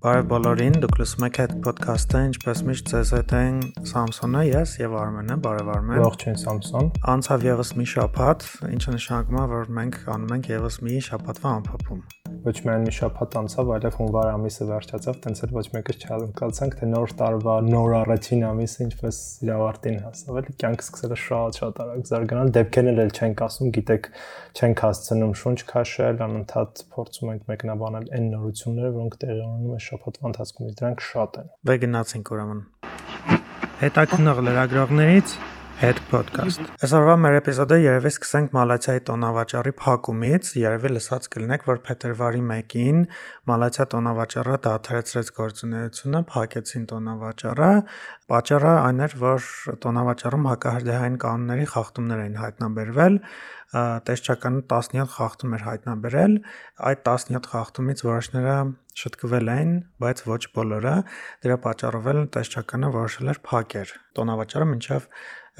Բարև բոլորին, դուք լսում եք այդ ոդքասթը, ինչպես միշտ ձեզ հետ են Սամսոնը, ես եւ Արմենը, բարև Արմեն։ Ողջույն Սամսոն։ Անցավ եւս մի շաբաթ, ինչը նշանակում է, որ մենք անում ենք եւս մի շաբաթվա ամփոփում ոչ միայն մի շաբաթ անցավ, այլև հունվար ամիսը վերջացավ, տենց էլ ոչ մեկը չհալկացանք, թե նոր տարվա նոր առաջին ամիսը ինչպես իր ավարտին հասավ, էլի կյանքը սկսել է շատ-շատ արագ զարգանալ, դեպքերն էլ չենք ասում, գիտեք, չենք հասցնում շունչ քաշել, անընդհատ փորձում ենք մեկնաբանել այն նորությունները, որոնք տեղի ունենում են շաբաթվա ընթացքում, դրանք շատ են։ Վե գնացինք ուրեմն։ Հետաքնող լրագրողներից Head Podcast։ Այսօրվա մեր էպիզոդը երևի սկսենք Մալացիայի տոնավաճառի փակումից։ Երևի լսած կլինեք, որ փետրվարի 1-ին Մալացիա տոնավաճառը դադարեցրեց գործունեությունը, փակեցին տոնավաճառը։ Պատճառը այն էր, որ տոնավաճառում հակահրդեհային կանոնների խախտումներ էին հայտնաբերվել տեսչականը 17 խախտում էր հայտնաբերել, այդ 17 խախտումից որոշները շտկվել էին, բայց ոչ բոլորը։ Դրա պատճառով էլ տեսչականը որոշել էր փակել։ Տոնավաճառը մինչև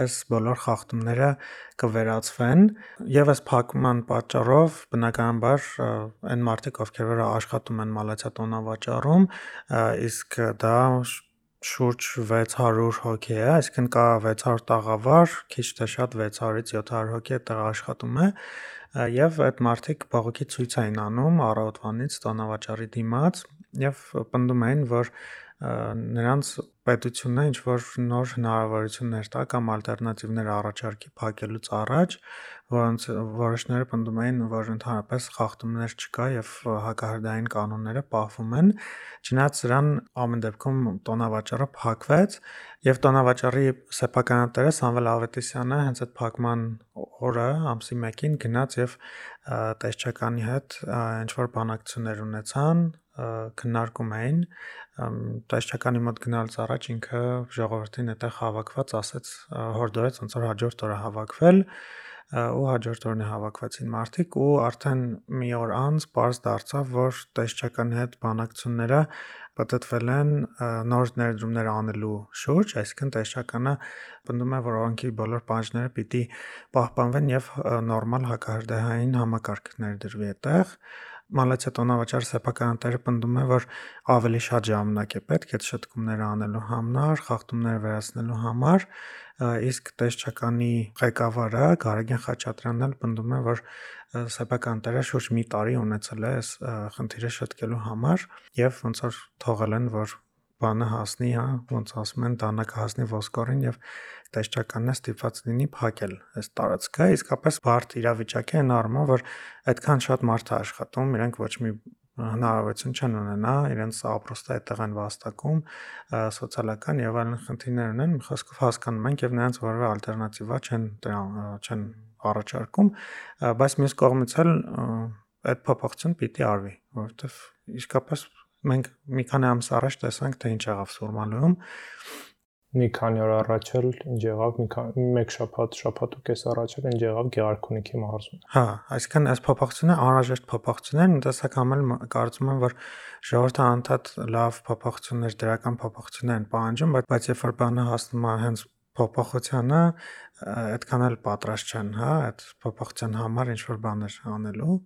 այս բոլոր խախտումները կվերացվեն եւ այս փակման պատճառով բնականաբար այն մարդիկ, ովքեր որ աշխատում են մալացիա տոնավաճառում, իսկ դա շուրջ 600 հոգի է, այսինքն կա 600 տաղավար, քիչ թե շատ 600-ից 700 հոգի այդտեղ աշխատում է եւ այդ մարդիկ բողոքի ցույց էին անում առավոտվանից տոնավաճառի դիմաց եւ պնդում էին, որ նրանց պետությունը ինչ որ նոր հնարավորություններ տա կամ ալտերնատիվներ առաջարկի փակելուց առաջ, որոնց որոշները պնդում էին, որ ընդհանրապես խախտումներ չկա եւ հակահրդային կանոնները պահվում են։ Չնայած սրան ամեն դեպքում տոնավաճառը փակվեց եւ տոնավաճառի սեփականատերը Սամվել Ավետիսյանը հենց այդ փակման օրը ամսի 1-ին գնաց եւ տեսչականի հետ ինչ որ բանակցություններ ունեցան քննարկում էին տեսչականի մոտ գնալուց առաջ ինքը ժողովրդին այդտեղ հավաքված ասեց հորդորեց ոնց որ հաջորդ օրը հավաքվել ու հաջորդ օրն է հավաքվեցին մարդիկ ու արդեն մի օր անց པարզ դարձավ որ տեսչականի հետ բանակցությունները պատտվել են նոր ներդրումներ անելու շուրջ, այսինքն տեսչականը պնդում է, որ օրենքի բոլոր պահանջները պիտի պահպանվեն եւ նորմալ հակահրդեհային համակարգ ներդրվի այդտեղ մալացիա տոնավաճառ սեփականատերը պնդում է, որ ավելի շատ ժամանակ է պետք այդ շտկումները անելու համար, խախտումները վերացնելու համար, իսկ տեսչականի ղեկավարը Գարեգեն Խաչատրյանն էլ պնդում է, որ սեփականատերը շուրջ մի տարի ունեցել է այս խնդիրը շտկելու համար եւ ոնց որ թողել են, որ բանը հասնի, հա, ոնց ասում են, դանակը հասնի ոսկորին եւ տեսչականն է ստիպված լինի փակել այս տարածքը, իսկապես բարդ իրավիճակ է այն առումով, որ այդքան շատ մարդ է աշխատում, իրենք ոչ մի հնարավորություն չեն ունենա իրենց ապրոստը այդտեղ են վաստակում սոցիալական եւ այլն խնդիրներ ունեն խոսքով հասկանում ենք եւ նրանց որևէ ալտերնատիվա չեն չեն առաջարկում բայց մյուս կողմից էլ այդ փոփոխություն պիտի արվի որովհետեւ իսկապես մենք մի քանի ամս առաջ տեսանք թե ինչ եղավ Սուրմալում մի քանի օր առաջ էլ ինչ եղավ մի քանի մեկ շաբաթ շաբաթ ու կես առաջ էլ ինչ եղավ Գեղարքունիքի մարզում հա այսինքն այս փոփոխությունը անհրաժեշտ փոփոխություններ տնտեսական էլ կարծում եմ որ ժողովրդը անդադ լավ փոփոխություններ դրական փոփոխություններ են պահանջում բայց բայց երբ որ բանը հասնում է հենց փոփոխությանը այդքան էլ պատրաստ չեն հա այդ փոփոխության համար ինչ որ բաներ անելու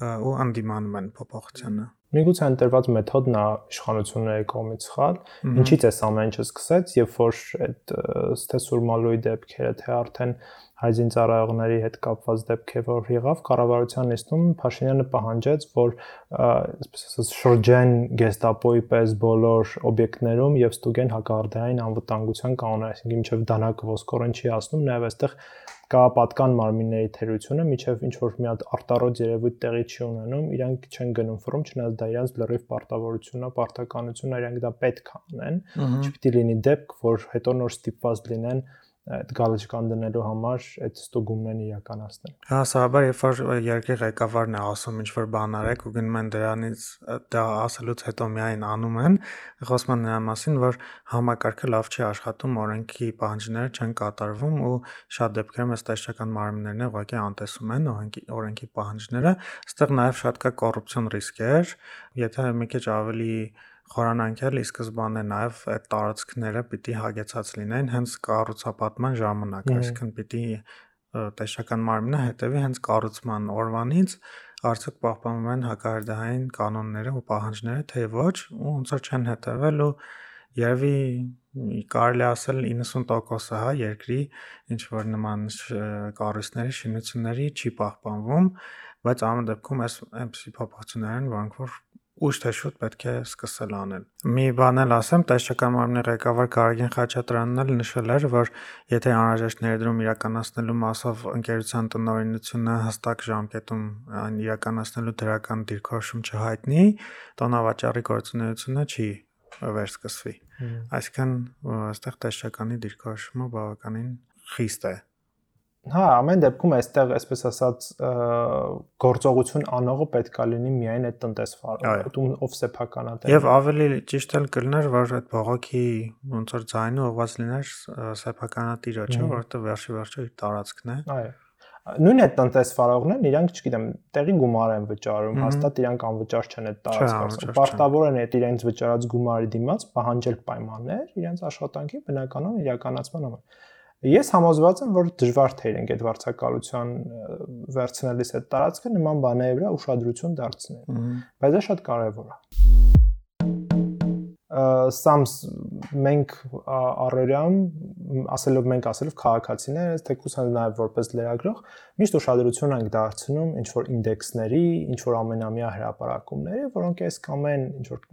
ու անդիմանում են փոփոխությանը Միգուցե ընտրված մեթոդն է իշխանությունների կողմից սխալ։ Ինչից է ամեն ինչը սկսեց, երբ որ այդ թե Սուրմալոյի դեպքերը, թե արդեն հայձին ծառայողների հետ կապված դեպքեր որ եղավ կառավարության նիստում Փաշինյանը պահանջեց որ այսպես ասած շրջան գեստապոյի պես բոլոր օբյեկտներում եւ ստուգեն հակարդային անվտանգության կանոնները այսինքն ինչեւ դանակը ոսկորեն չի ասնում նաեւ այստեղ կա պատկան մարմինների թերությունը, միջև ինչ որ մի հատ արտարոց երևույթ տեղի չի ունենում, իրանք չեն գնում ֆռում, չնայած դա իրանք լրիվ պարտավորությունն է, պարտականությունն է, իրանք դա պետք է անեն։ Չպիտի լինի դեպք, որ հետո նոր ստիպված լինեն այդ գալեջկան դնելու համար այդ ստուգումներն իրականացնել։ Հասարակաբար երբ որ երկրի ղեկավարն է ասում ինչ որ բան արեք ու գնում են դրանից դա ասելուց հետո միայն անում են, խոսում են նրա մասին, որ համակարգը լավ չի աշխատում, օրենքի պահանջները չեն կատարվում ու շատ դեպքերում այս տեսչական մարմիններն ուղղակի անտեսում են օրենքի օրենքի պահանջները, այստեղ նաև շատ կա կոռուպցիոն ռիսկեր, եթե մի քիչ ավելի խորանանքել ի սկզբանե նաև այդ տարածքները պիտի հագեցած լինեն հենց կառուցապատման ժամանակ, այսինքն պիտի տեսչական մարմինը հետևի հենց կառուցման օրվանից արդյոք պահպանվում են հակահրդեհային կանոնները ու պահանջները, թե ոչ, ու ոնց որ չեն հետևել ու երևի կարելի ասել 90%-ը հա երկրի ինչ որ նման կառույցների շինությունների չի պահպանվում, բայց ամեն դեպքում այս այնպեսի փոփոխություններ են, որոնք որ ուշ թե շուտ պետք է սկսել անել։ Մի բան էլ ասեմ, տեսչական մարմնի ղեկավար Գարագին Խաչատրյանն էլ նշել էր, որ եթե անհրաժեշտ ներդրում իրականացնելու մասով ընկերության տնօրինությունը հստակ ժամկետում այն իրականացնելու դրական դիրքորոշում չհայտնի, տոնավաճառի գործունեությունը չի վերսկսվի։ Այսինքն այստեղ տեսչականի դիրքորոշումը բավականին խիստ է Հա, ամեն դեպքում այստեղ, այսպես ասած, գործողություն անողը պետքա լինի միայն այդ տնտեսվարը, ով սեփականատեր։ Եվ ավելի ճիշտ էլ կլներ, որ այդ բողոքի ոնց որ ձայնը ուղված լիներ սեփականատիրը, չէ՞, որովհետեւ վերջի վերջը իր տարածքն է։ Այո նույն այդ տնտեսվարողներն իրանք, չգիտեմ, տեղի գումար են վճարում, հաստատ իրանք անվճար չեն այդ տարածքը։ Պարտավոր են այդ իրենց վճարած գումարի դիմաց պահանջել պայմաններ իրենց աշխատանքի բնականon իրականացման համար։ Ես համոզված եմ, որ դժվար թե իրենք այդ վարձակալության վերցնելիս այդ տարածքը նման բաների վրա ուշադրություն դարձնեն։ Բայց դա շատ կարևոր է սամս մենք առերյամ ասելով մենք ասելով քաղաքացիներ թեկուս նաև որպես լրագրող միշտ ուշադրություն ենք դարձնում ինչ որ ինդեքսների, ինչ որ ամենամյա հրապարակումների, որոնք այս կամ են ինչ որ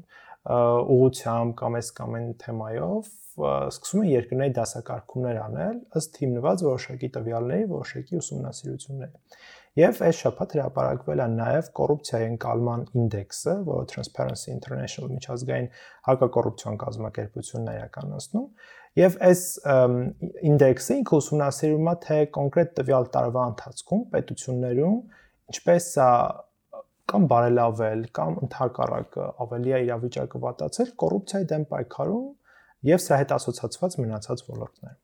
ուղությամբ կամ այս կամ այն թեմայով սկսում են երկրների դասակարգումներ անել ըստ հիմնված որոշակի տվյալների, որոշակի ուսումնասիրությունների։ Եվ այս շփաթ հրապարակվել է նաև կոռուպցիայի ընկալման ինդեքսը, որը Transparency International միջազգային հակակոռուպցիոն կազմակերպությունն է իրականացնում, եւ այս ինդեքսը ինքը ուսումնասիրում է թե կոնկրետ տվյալ տարվա ընթացքում պետություններում ինչպես է կամ բարելավել կամ ընդհակառակը ավելի է իրավիճակը վատացել կոռուպցիայի դեմ պայքարում եւ սրա հետ ասոցացված մնացած ոլորտներ։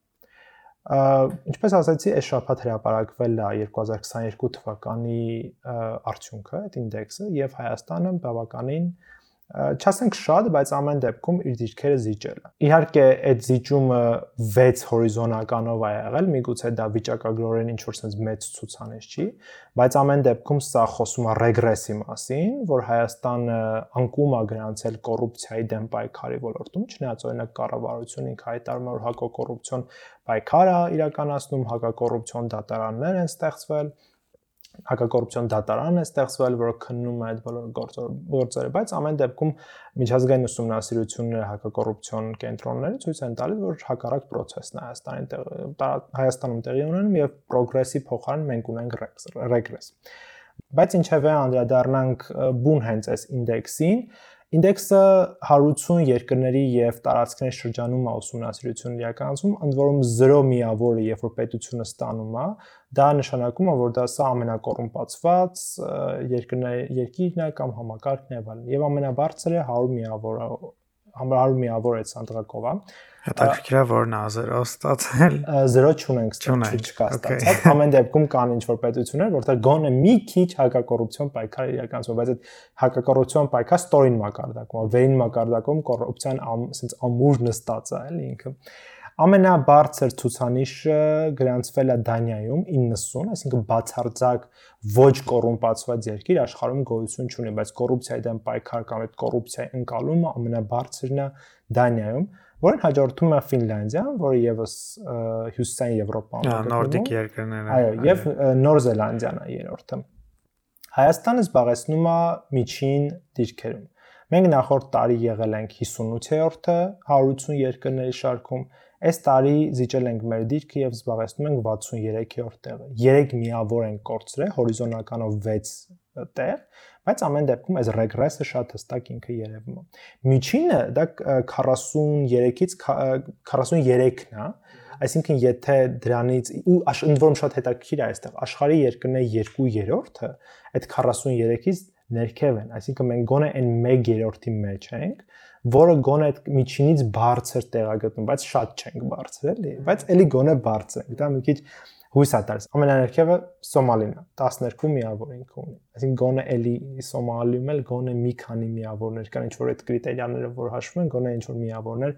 Ինչպես ասացի, այս շաբաթ հրապարակվել է 2022 թվականի արդյունքը, այդ ինդեքսը եւ Հայաստանը բավականին չասենք շատ, բայց ամեն դեպքում իր դիրքերը զիջել է։ Իհարկե, այդ զիջումը 6 հորիզոնականով է եղել, միգուցե դա վիճակագրորեն ինչ որ sense մեծ ցուցանիշ չի, բայց ամեն դեպքում սա խոսում է ռեգրեսի մասին, որ Հայաստանը անկում է գրանցել կոռուպցիայի դեմ պայքարի ոլորտում, չնայած օրինակ կառավարությունը ինքը հայտարարում է, որ հակակոռուպցիոն պայքար է իրականացնում, հակակոռուպցիոն դատարաններ են ստեղծվել, հակակոռուպցիոն դատարան է ստեղծվել, որը քննում է այդ բոլոր գործերը, բայց ամեն դեպքում միջազգային ուսումնասիրությունները հակակոռուպցիոն կենտրոնները ցույց են տալիս, որ հակառակ process-ն է Հայաստանի Հայաստանում տեղի ունենում եւ progress-ի փոխարեն մենք ունենք regress։ Բայց ինչևէ անդրադառնանք բուն հենց այս ինդեքսին, Ինդեքսը 180 երկրների եւ տարածքների շրջանում է ուսումնասիրություն իրականացում, ընդ որում 0 միավորը, երբ որ պետությունը ստանում է, դա նշանակում է, որ դա սա ամենակոռումպացված երկրներ երկիրն է կամ համակարգն է, եւ ամենաբարձրը 100 միավոր 100 միավոր է ցանտրակով է Հետաքրքիր է որն է 0 ստացել։ 0 չունենք, չկա ստացած։ Ամեն դեպքում կան ինչ որ պետություններ, որտեղ գոնե մի քիչ հակակոռուպցիոն պայքար իրականացվում, բայց այդ հակակոռուպցիոն պայքար ստորին մակարդակում վերին մակարդակում կոռուպցիան ասենց ամուր նստած է, էլի ինքը ամենաբարձր ցուցանիշը գրանցվել է Դանիայում 90, այսինքն բացարձակ ոչ կոռումպացված երկիր աշխարհում գոյություն չունի, բայց կոռուպցիայի դեմ պայքար կամ այդ կոռուպցիայի ընկալումը ամենաբարձրն է Դանիայում որին հաջորդում է Ֆինլանդիան, որը եւս հյուսիսային Եվրոպայում է։ Նորդիկ երկրներն են։ Այո, եւ Նոր Զելանդիան է երրորդը։ Հայաստանը զբաղեցնում է միջին դիրքերում։ Մենք նախորդ տարի եղել ենք 58-րդը 180 երկրների շարքում, այս տարի զիջել ենք մեր դիրքը եւ զբաղեցնում ենք 63-րդ տեղը։ 3 միավոր ենք կորցրել, հորիզոնականով 6 տեղ, բայց ամեն դեպքում այս ռեգրեսը շատ հստակ ինքը երևում է։ Միջինը դա 43-ից 43-ն է, այսինքն եթե դրանից ու ընդ որում շատ հետաքրքիր է այստեղ աշխարհի երկրների 2/3-ը այդ 43-ից ներքև են, այսինքն մենք գոնե այն 1/3-ի մեջ ենք, որը գոնե այդ միջինից բարձր տեղ է գտնում, բայց շատ չենք բարձր էլի, բայց էլի գոնե բարձր ենք։ Դա մի քիչ հույս է տալիս։ Ամենաներքևը Սոմալին է, 12 միավոր ինքը ունի։ Այսինքն գոնե էլի Սոմալիում էլ գոնե մի քանի միավորներ կան, ինչ որ այդ կրիտերիաները որ հաշվում են, գոնե ինչ որ միավորներ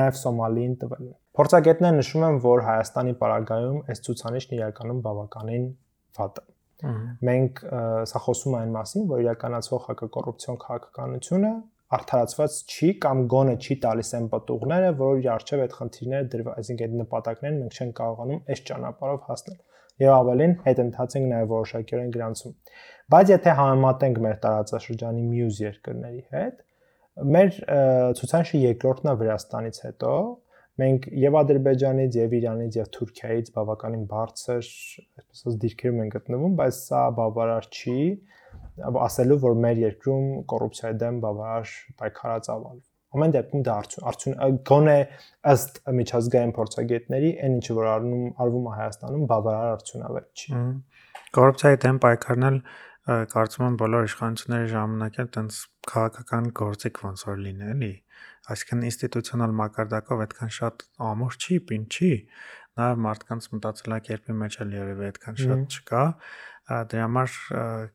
նաև Սոմալիին տվել են։ Փորձագետները նշում են, որ Հայաստանի պարագայում այս ցուցանիշն իրականում բավականին վատ է։ Մենք սա խոսում այն մասին, որ իրականացվող հակակոռուպցիոն քաղաքականությունը արդարացված չի կամ գոնե չի տալիս այն պատուղները, որի արժև այդ խնդիրները դրված, այսինքն այդ նպատակներին մենք չենք կարողանում այս ճանապարհով հասնել։ Եվ ավելին հետընթաց ենք նաև որոշակիորեն գրանցում։ Բայց եթե համեմատենք մեր տարածաշրջանի մյուս երկրների հետ, մեր ցուցանիշը երկրորդն է Վրաստանից հետո, մենք եւ Ադրբեջանից եւ Իրանից եւ Թուրքիայից բավականին բարձր, այսպես ասած, դիրքերում ենք գտնվում, բայց սա բավարար չի ասելու, որ մեր երկրում կոռուպցիայի դեմ բավարար պայքարած ավալ։ Ամեն դեպքում դա արդյուն արդյուն գոնե ըստ միջազգային փորձագետների, այն ինչը որ արնում արվում է Հայաստանում, բավարար արդյունավետ չի։ Կոռուպցիայի դեմ պայքարնել կարծում եմ բոլոր իշխանությունների ժամանակ էլ տենց քաղաքական գործիք ոնց որ լինի, էլի։ Այսինքն ինստիտուցիոնալ մակարդակով այդքան շատ ամուր չի, պին չի, նաև մարդկանց մտածելակերպի մեջ էլ երևի այդքան շատ չկա։ Դրա համար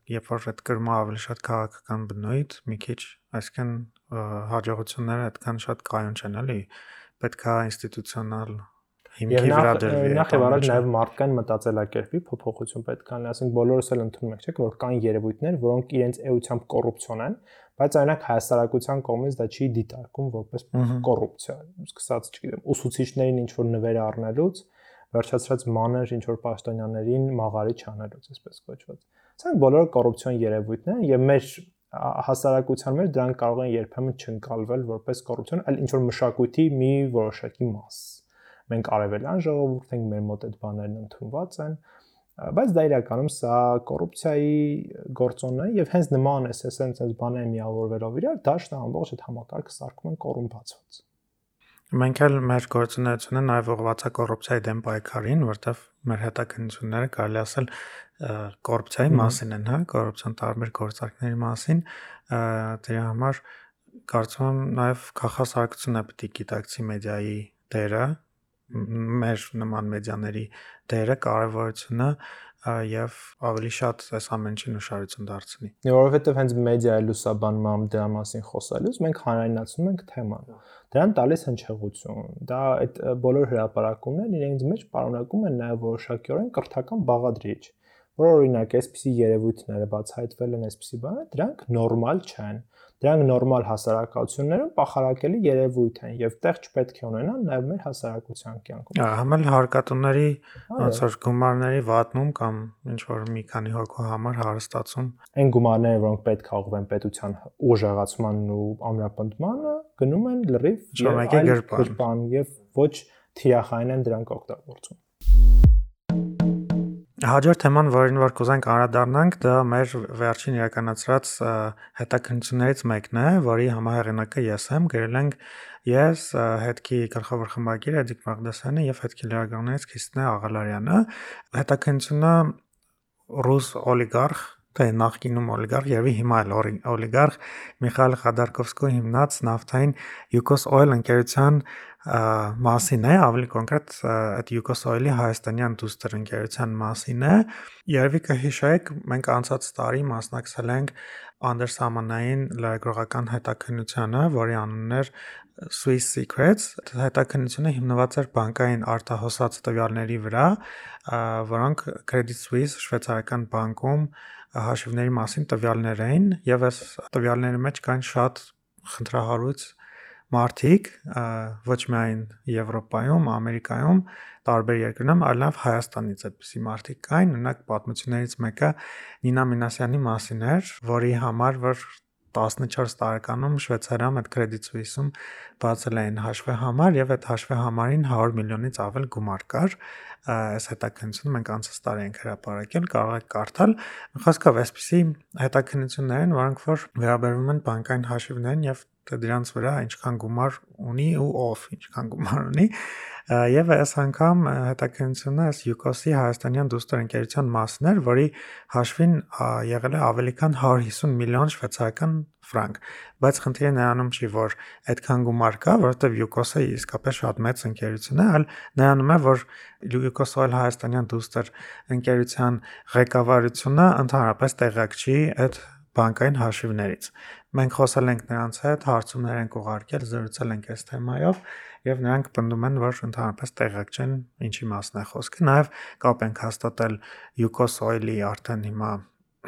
երբ որ այդ կրմը ավելի շատ քաղաքական բնույթ, մի քիչ, այսինքն հաջողությունները այդքան շատ կայուն չեն, էլի։ Պետքա ինստիտուցիոնալ հիմքի վրա դրվի։ Նախ եւ առաջ նաև մարդկային մտածելակերպի փոփոխություն պետք է լինի, ասենք բոլորս էլ ընդունում ենք, չէ՞, որ կան երևույթներ, որոնք իրենց էությամբ կոռուպցիոն են, բայց այնակ հայաստարակության կողմից դա չի դիտարկում որպես կոռուպցիա։ Սկսած, չգիտեմ, ուսուցիչներին ինչ որ նվեր առնելուց, վերջացրած մանր ինչ որ պաշտոնյաներին մաղարի չանելուց, այսպես կոչված։ Սրանք բոլորը կոռուպցիոն երևույթներ են եւ մեր հասարակության մեջ դրանք կարող են երբեմն չընկալվել որպես կոռուպցիոն, այլ ինչ որ մշակույթի մի որոշակի մաս։ Մենք արևելյան ժողովուրդ ենք, մեր մոտ այդ բաներն ընդունված են, բայց դա իրականում սա կոռուպցիայի գործոնն է եւ հենց նման է, ասենց այս բաները միավորվելով իրար, դաշտը ամբողջ այդ համակարգը սարքում են կոռումպացված։ Մենք էլ մեր գործունեությունը նաև ուղղված է կոռուպցիայի դեմ պայքարին, որտեղ մեր հետաքննությունները կարելի ասել կոռուպցիայի մասին են, հա, կոռուպցիոն տարբեր գործարքների մասին։ Դրա համար կարծում եմ նաև քաղաքասարքությունը պետք է գիտակցի մեդիայի դերը, մեր նման մեդիաների դերը, կարևորությունը եւ ավելի շատ այս ամեն ինչին ուշադրություն դարձնի։ Որովհետեւ հենց մեդիայի լուսաբանման դրա մասին խոսելուց մենք հանրայնացնում ենք թեման։ Դրան տալիս հնչեղություն։ Դա այդ բոլոր հրապարակումներն իրենց մեջ պարունակում են նաեւ որոշակիորեն կրթական բաղադրիչ, որ օրինակ այսպիսի երևույթները բացահայտվել են այսպիսի բաներ, դրանք նորմալ չեն Դրանք նորմալ հասարակություններում պախարակելի երևույթ են եւ տեղ չպետք է ունենան նաեւ մեր հասարակության կյանքում։ Համել հարկատուների ոնց որ գումարների վատնում կամ ինչ որ մի քանի հոգու համար հարստացում։ Այն գումարները, որոնք պետք է ուղղվեն պետության ուժեղացմանն ու ամրապնդմանը, գնում են լրիվ այլ գրպան եւ ոչ թիրախային են դրանք օգտագործում։ Հաջորդ թեման, որին որ կուզենք անդրադառնանք, դա մեր վերջին իրականացրած հետաքննություններից մեկն է, որի համահեղինակը ես եմ, գրել ենք ես, հետքի գլխավոր խմբագիր Էդիկ Մաղդասյանը եւ հետքի լրագրողներից Քրիստինե Աղալարյանը։ Հետաքննությունը ռուս օլիգարխ թե նախկինում օլիգարխ եւ հիմա էլ օլիգարխ Միխայել Խադարկովսկու հիմնած նավթային Yukos Oil ընկերության մասին է, ավելի կոնկրետ այդ Yukos-Oil-ի հայաստանյան դուստր ընկերության մասին է։ Երևի կհիշեք, մենք անցած տարի մասնակցել ենք անդերսամանային լրագրողական հետաքննությանը, որի անունն էր Swiss Secrets։ Հետաքննությունը հիմնված էր բանկային արտահոսած տվյալների վրա, որոնք Credit Suisse շվեյցարական բանկում հաշիվների մասին տվյալներ էին, եւ այս տվյալների մեջ կան շատ խնդրահարույց մարդիկ ոչ միայն Եվրոպայում, Ամերիկայում, տարբեր երկրներում, այլ նաև Հայաստանից այդպիսի մարդիկ կային, օրինակ պատմություններից մեկը Նինա Մինասյանի մասին էր, որի համար որ 14 տարեկանում Շվեյցարիայում այդ Credit Suisse-ում բացել էին հաշվի համար եւ այդ հաշվի համարին 100 միլիոնից ավել գումար կար այս հետաքննությունը մենք անցած տարի ենք հրապարակել, կարող եք կարդալ։ Խոսքով այսպիսի հետաքննություններ են, որոնք որ վերաբերվում են բանկային հաշիվներին եւ դրանց վրա ինչքան գումար ունի ու ով ինչքան գումար ունի եւ այս անգամ հետաքննությունը այս Yukos-ի հայաստանյան դուստր ընկերության մասն էր, որի հաշվին եղել է ավելի քան 150 միլիոն շվեյցարական ֆրանկ։ Բայց խնդիրը նրանում չի, որ այդքան գումար կա, որովհետեւ Yukos-ը իսկապես շատ մեծ ընկերություն է, այլ նրանում է, որ Oil հայաստանյան դուստր ընկերության ղեկավարությունը ընդհանրապես տեղակ չի այդ բանկային հաշիվներից։ Մենք խոսել ենք նրանց հետ, հարցումներ ենք ուղարկել, զրուցել ենք այս թեմայով եւ նրանք պնդում են, որ ընդհանրապես տեղակ չեն ինչի մասն է խոսքը։ Նաեւ կապ ենք հաստատել Yukos Oil-ի արդեն հիմա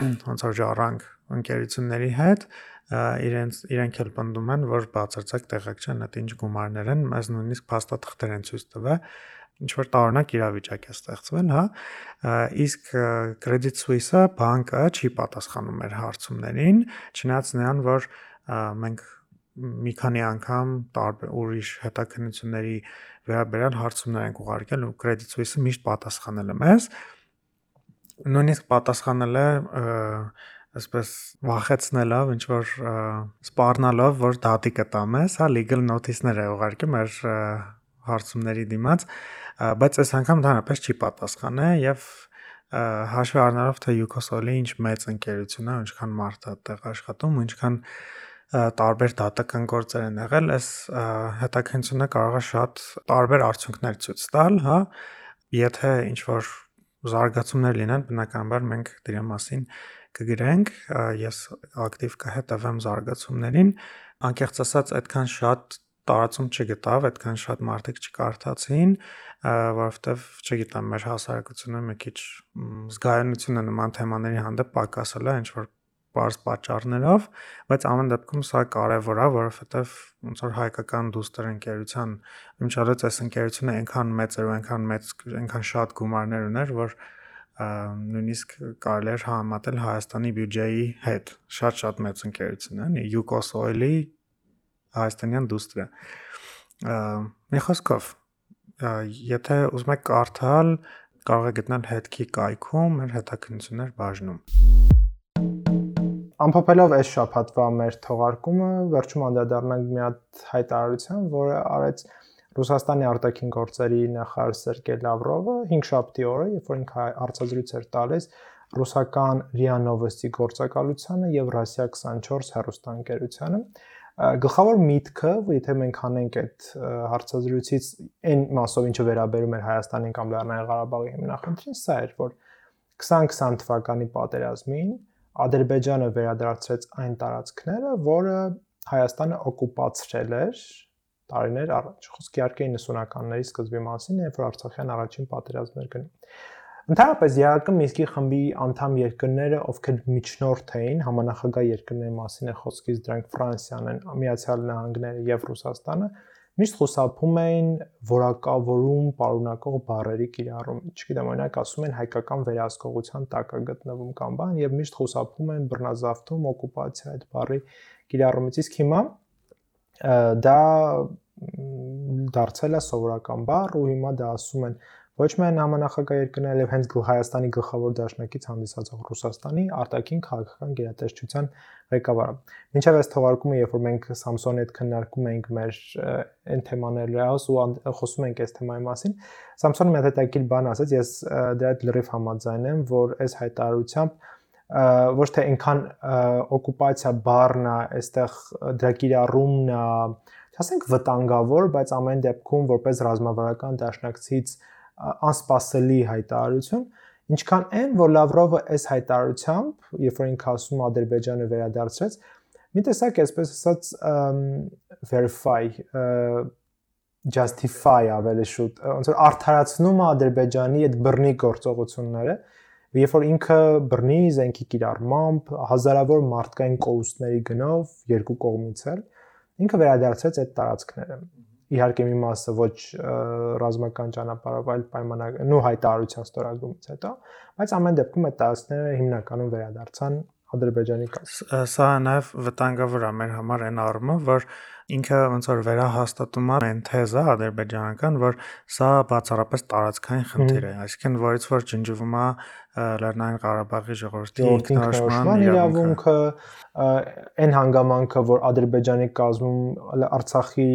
ոնց որ ժառանգ ընկերությունների հետ իրենց իրենք էլ պնդում են, որ բացարձակ տեղակ չեն այդ ինչ գումարներ են, մեզ նույնիսկ փաստաթղթեր են ցույց տվել ինչ որ տարօրինակ իրավիճակ է ստեղծվել, հա։ Իսկ Credit Suisse-ը բանկը չի պատասխանում մեր հարցումներին, չնայած նրան, որ մենք մի քանի անգամ տարբեր ուրիշ հետաքննությունների վերաբերյալ հարցումներ ենք ուղարկել ու Credit Suisse-ը միշտ պատասխանել է մեզ։ Նույնիսկ պատասխանել է այսպես վախեցնելով, ինչ որ սպառնալով, որ դատի կտա մեզ, հա legal notice-ներ է ուղարկում մեր հարցումների դիմաց, բայց այս անգամ ընդհանրապես չի պատասխաné եւ հաշվի առնելով թե Yukosol-ի ինչ մեծ ընկերություն է, ինչքան մարդ է այդտեղ աշխատում, ինչքան տարբեր դատական գործեր են եղել, այս հետաքննությունը կարող է շատ տարբեր արդյունքներ ցույց տալ, հա, եթե ինչ որ զարգացումներ լինեն, բնականաբար մենք դրա մասին կգրենք, ես ակտիվ կհետևեմ զարգացումներին, անկեղծ ասած այդքան շատ տարածում չգտավ, այդքան շատ մարդիկ չկարդացին, որովհետև չգիտեմ, մեր հասարակությունը մի քիչ զգայունությունը նման թեմաների հանդեպ պակասել է, ինչ որ բարձ պատճառներով, բայց ամեն դեպքում սա կարևոր է, որովհետև ոնց որ հայկական դուստր ընկերության իմչալից այս ընկերությունը այնքան մեծ էր այնքան մեծ այնքան շատ գումարներ ուներ, որ նույնիսկ կարելի էր համատել Հայաստանի բյուջեի հետ։ Շատ-շատ մեծ ընկերություն է, Yukos Oil-ի հայաստանյան դուստրը։ Մի խոսքով, եթե ուզում եք կարդալ, կարող եք գտնել հետքի կայքում մեր հետաքննություններ բաժնում։ Ամփոփելով այս շփաթվա մեր թողարկումը, վերջում անդրադառնանք մի հատ հայտարարության, որը արեց Ռուսաստանի արտաքին գործերի նախարար Սերգեյ Լավրովը 5 շաբթի օրը, երբ որ ինքը հարցազրույց էր տալիս ռուսական RIA Novosti գործակալությանը եւ Russia 24 հեռուստաընկերությանը, գլխավոր միտքը, եթե մենք հանենք այդ հարցազրույցից այն մասով, ինչը վերաբերում էր Հայաստանին կամ Լեռնային Ղարաբաղի հիմնախնդրին, սա էր, որ 2020 թվականի պատերազմին Ադրբեջանը վերադարձրեց այն տարածքները, որը Հայաստանը օկուպացրել էր տարիներ առաջ։ Խոսքի իհարկե 90-ականների սկզբի մասին, երբ որ Արցախյան առաջին պատերազմն էր գնում։ Ընդհանրապես ԵԱԿ Մինսկի խմբի անդամ երկրները, ովքեր միջնորդ էին, համանախագահ երկրների մասին է խոսքից դրանք Ֆրանսիան են, Միացյալ Նահանգները եւ Ռուսաստանը, միշտ խուսափում էին որակավորում պարունակող բառերի կիրառում։ Չգիտեմ, օրինակ ասում են հայկական վերահսկողության տակ է գտնվում կամ բան եւ միշտ խուսափում են բռնազավթում, օկուպացիա այդ բառի կիրառումից։ Իսկ հիմա դա դարձել է սովորական բառ ու հիմա դա ասում են ոչ միայն համանախագահ երկրներ, այլև հենց Հայաստանի գլխավոր դաշնակից հանդիսացող Ռուսաստանի արտաքին քաղաքական գերատեսչության ղեկավարը։ Մինչև այս թողարկումը, երբ որ մենք Samsung-ի հետ քննարկում էինք մեր այն թեմաները ու խոսում ենք այս թեմայի մասին, Samsung-ը մի հետաքրքիր բան ասաց, ես դրա հետ լրիվ համաձայն եմ, որ այս հայտարարությամբ ոչ թե այնքան օկուպացիա բառն է, այստեղ դրա կիրառումն է, ասենք վտանգավոր, բայց ամեն դեպքում որպես ռազմավարական դաշնակցից անսպասելի հայտարարություն, ինչքան այն, որ Լավրովը այս հայտարարությամբ, երբ որ ինքը ասում Ադրբեջանը վերադարձրեց, մի տեսակ այսպես ասած verify justify ավելի շուտ ոնց որ արդարացնում է Ադրբեջանի այդ բռնի գործողությունները երբ որ ինքը բռնի զենքի կիրառմամբ հազարավոր մարդկային կորուստների գնով երկու կողմից էլ ինքը վերադարձրեց այդ տարածքները իհարկե մի մասը ոչ ռազմական ճանապարհով, այլ պայմանակ նու հայտարարության ստորագրումից հետո, բայց ամեն դեպքում այդ տարածքները հիմնականում վերադարձան Ադրբեջանի կաս։ Սա նաև վտանգավոր է մեր համար այն առումով, որ ինքը ոնց որ վերահաստատում է այն թեզը ադրբեջանական, որ սա բացառապես տարածքային խնդիր է, այսինքն որից որ ջնջվում է Լեռնային Ղարաբաղի ժողովրդի ինքնորոշման իրավունքը, այն հանգամանքը, որ Ադրբեջանի կազմում Արցախի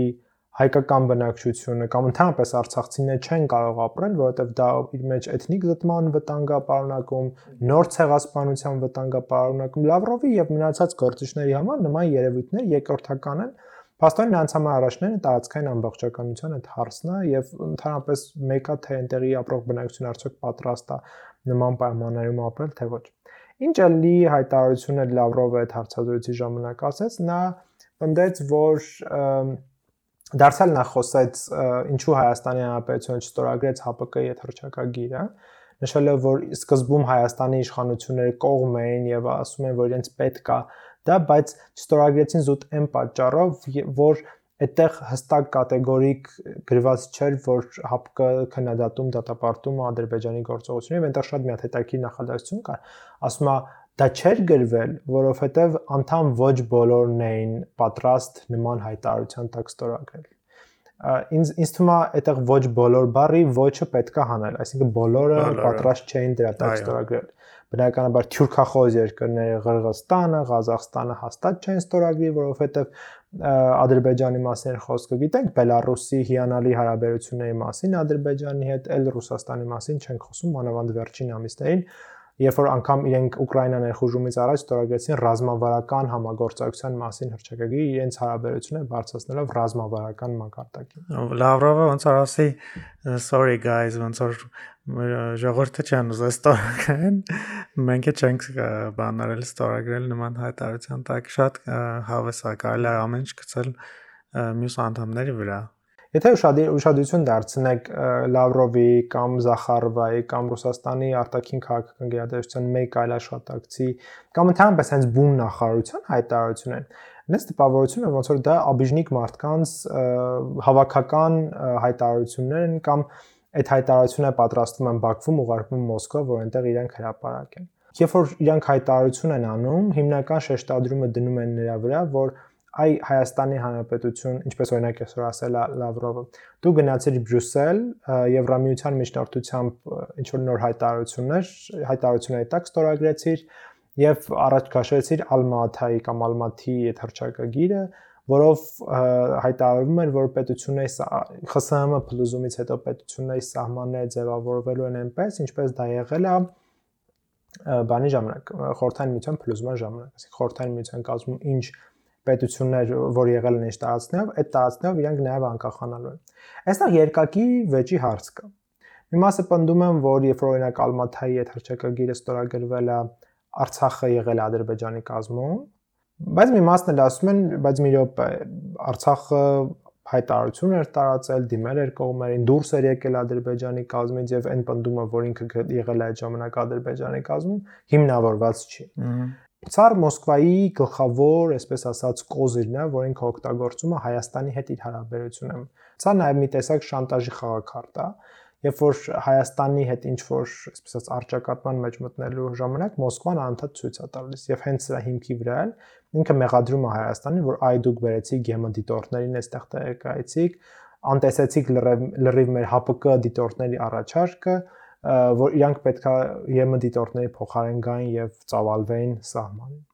հայկական բնակչությունը կամ ընդհանրապես արցախցիները չեն կարող ապրել, որովհետև դա իր մեջ էթնիկ զտման վտանգա պարունակում, նոր ցեղասպանության վտանգա պարունակում։ Լավրովի եւ մնացած գործիչների համար նման երևույթներ երկրորդական են։ Փաստորեն նրանց համար առաջները տարածքային ամբողջականության այդ հարցն է եւ ընդհանրապես մեկը թե այնտեղի ապրող բնակչությունը արդյոք պատրաստ է նման պայմաններում ապրել, թե ոչ։ Ինչ էլի հայտարարությունը Լավրովը այդ հարցազրույցի ժամանակ ասեց, նա պնդեց, որ դարձյալ նա խոսեց ինչու Հայաստանի Հանրապետությունը չստորագրեց ՀԱՊԿ-ի հետ հրճակագիրը, նշելով որ սկզբում Հայաստանի իշխանությունները կողմ էին եւ ասում են որ իրենց պետք է դա, բայց չստորագրեցին զուտ այն պատճառով, որ այդտեղ հստակ կատեգորիկ գրված չէր, որ ՀԱՊԿ քննադատում դատապարտում Ադրբեջանի գործողությունները, այնտեղ շատ մի հատ հետաքրքիր նախադասություն կար։ Ասում է դա չէր գրվել, որովհետև անդամ ոչ բոլորն էին պատրաստ նման հայտարարության տակ ստորագրել ինձ ինձ թվում է այդտեղ ոչ բոլոր բարի ոչը պետքա հանել, այսինքն բոլորը պատրաստ չէին դրա տակ ստորագրել։ Բնականաբար թյուրքախոզ երկրները Ղրղստանը, Ղազախստանը հաստատ չեն ստորագրի, որովհետև Ադրբեջանի մասին խոսքը գիտենք, Բելարուսի հիանալի հարաբերությունների մասին Ադրբեջանի հետ, էլ Ռուսաստանի մասին չենք խոսում, մանավանդ վերջին ամիսներին, երբ որ անգամ իրենք Ուկրաինա ներխուժումից առաջ ստորագրեցին ռազմավարական համագործակցության մասին հրճակագիր իրենց հարաբերությունը բարձրացնելով ռազմավարական մակարդակին։ Լավրովը ոնց որ ասի sorry guys ոնց որ ժողովուրդը չեն ուզել ստորագրեն մենք չենք բանարել ստորագրել նման հայտարարության տակ շատ հավես է կարելի ամեն ինչ գցել մյուս անդամների վրա Եթե ուշադրություն դարձնեք Լավրովի կամ Զախարովայի կամ Ռուսաստանի արտաքին քաղաքական գերատեսչության մեկ այլ աշխատակցի կամ ընդհանրապես հենց բուն նախարարության հայտարարությունն Նես տպավորությունը ոնց որ դա աբիժնիկ մարդկանց հավաքական հայտարարություններ են կամ այդ հայտարարությունը պատրաստվում են Բաքվում ուղարկվում Մոսկվա, որ այնտեղ իրենք հրապարակեն։ Երբ որ իրանք հայտարարություն են անում, հիմնական շեշտադրումը դնում են նրա վրա, որ այ Հայաստանի Հանրապետություն, ինչպես օրինակ այսօր ասել է Լավրովը, դու գնացիր Բրյուսել Եվրամիության միջնորդությամբ ինչ որ նոր հայտարարություններ, հայտարարությունների տակ ստորագրեցիր եւ առաջ քաշեցիր Ալմաթայի կամ Ալմաթի այդ հրճակագիրը, որով հայտարարվում էր, որ պետությունների ԽՍՀՄ փլուզումից հետո պետությունների սահմանները ձևավորվելու են այնպես, ինչպես դա եղել է բանի ժամանակ, խորթային միության փլուզման ժամանակ, ասենք խորթային միության կազմում ինչ պետություններ, որ եղել են այս տարածքներով, այդ տարածքներով իրանք նաև անկախանալու են։ Այստեղ երկակի վեճի հարց կա։ Մի մասը պնդում են, որ երբ օրինակ Ալմաթայի այդ հրճակագիրը ստորագրվել է, Արցախը եղել է Ադրբեջանի կազմում, բայց մի մասն էլ ասում են, բայց մի րոպե, Արցախը հայտարարություն էր տարածել, դիմել էր կողմերին, դուրս էր եկել Ադրբեջանի կազմից եւ այն պնդումը, որ ինքը եղել է այդ ժամանակ Ադրբեջանի կազմում, հիմնավորված չի։ Ցար Մոսկվայի գլխավոր, այսպես ասած, կոզիրն է, որ ինքը օգտագործում է Հայաստանի հետ իր հարաբերությունը։ Սա նաև մի տեսակ շանտաժի խաղակարդ է, երբ որ Հայաստանի հետ ինչ որ, այսպես ասած, արճակատման մեջ մտնելու ժամանակ Մոսկվան անդադ ցույց է տալիս եւ հենց սրա հիմքի վրա էլ ինքը մեղադրում է Հայաստանին, որ այ դուք վերեցիք ԳՄ դիտորդներին այստեղ տեղեկայեցիք, անտեսեցիք լրիվ լրիվ մեր ՀԱՊԿ դիտորդների առաջարկը, որ իրանք պետքա ԵՄ դիտորդների փոխարեն գային եւ ծավալվեին սահմանին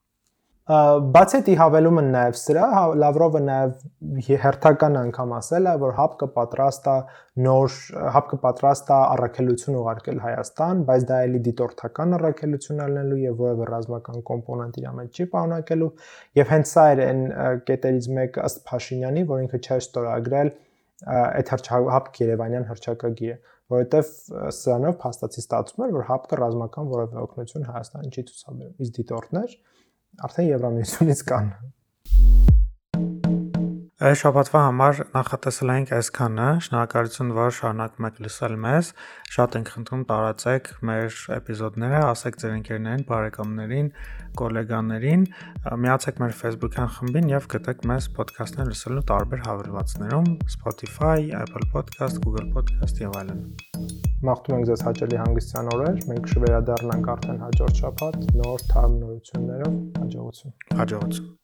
բացի դի հավելումը նաև սրա հա, Լավրովը նաև հերթական անգամ ասել է որ ՀԱՊԿ պատրաստ է նոր ՀԱՊԿ պատրաստ է առաքելություն ուղարկել Հայաստան, բայց դա էլի դիտորդական առաքելություն ալնելու եւ որևէ ռազմական կոմպոնենտ իր մեջ չի պարունակելու եւ հենց սա էր այն կետերից մեկը ըստ Փաշինյանի, որ ինքը չէր ստորագրել այդ հապկ Երևանյան հրճակագիրը որովհետև սրանով փաստացի ստացվում էր, որ ՀԱՊԿ ռազմական որևէ օգնություն Հայաստանին չի ցուցաբերում։ Իսկ դիտորդներ արդեն Եվրամիությունից կան։ Այս շաբաթվա համար նախատեսել ենք այսքանը։ Շնորհակալություն, որ շարունակում եք լսել մեզ։ Շատ ենք խնդրում տարածեք մեր էպիզոդները, ասեք ձեր ընկերներին, բարեկամներին, գոլեգաներին, միացեք մեր Facebook-յան խմբին եւ գտեք մեզ ոդքասթներ լսելու տարբեր հավելվածներում Spotify, Apple Podcast, Google Podcast եւ այլն։ Մաղթում ենք ձեզ հաճելի հանգստյան օրեր։ Մենք կվերադառնանք արդեն հաջորդ շաբաթ նոր թարմ նորություններով։ Հաջողություն։ Հաջողություն։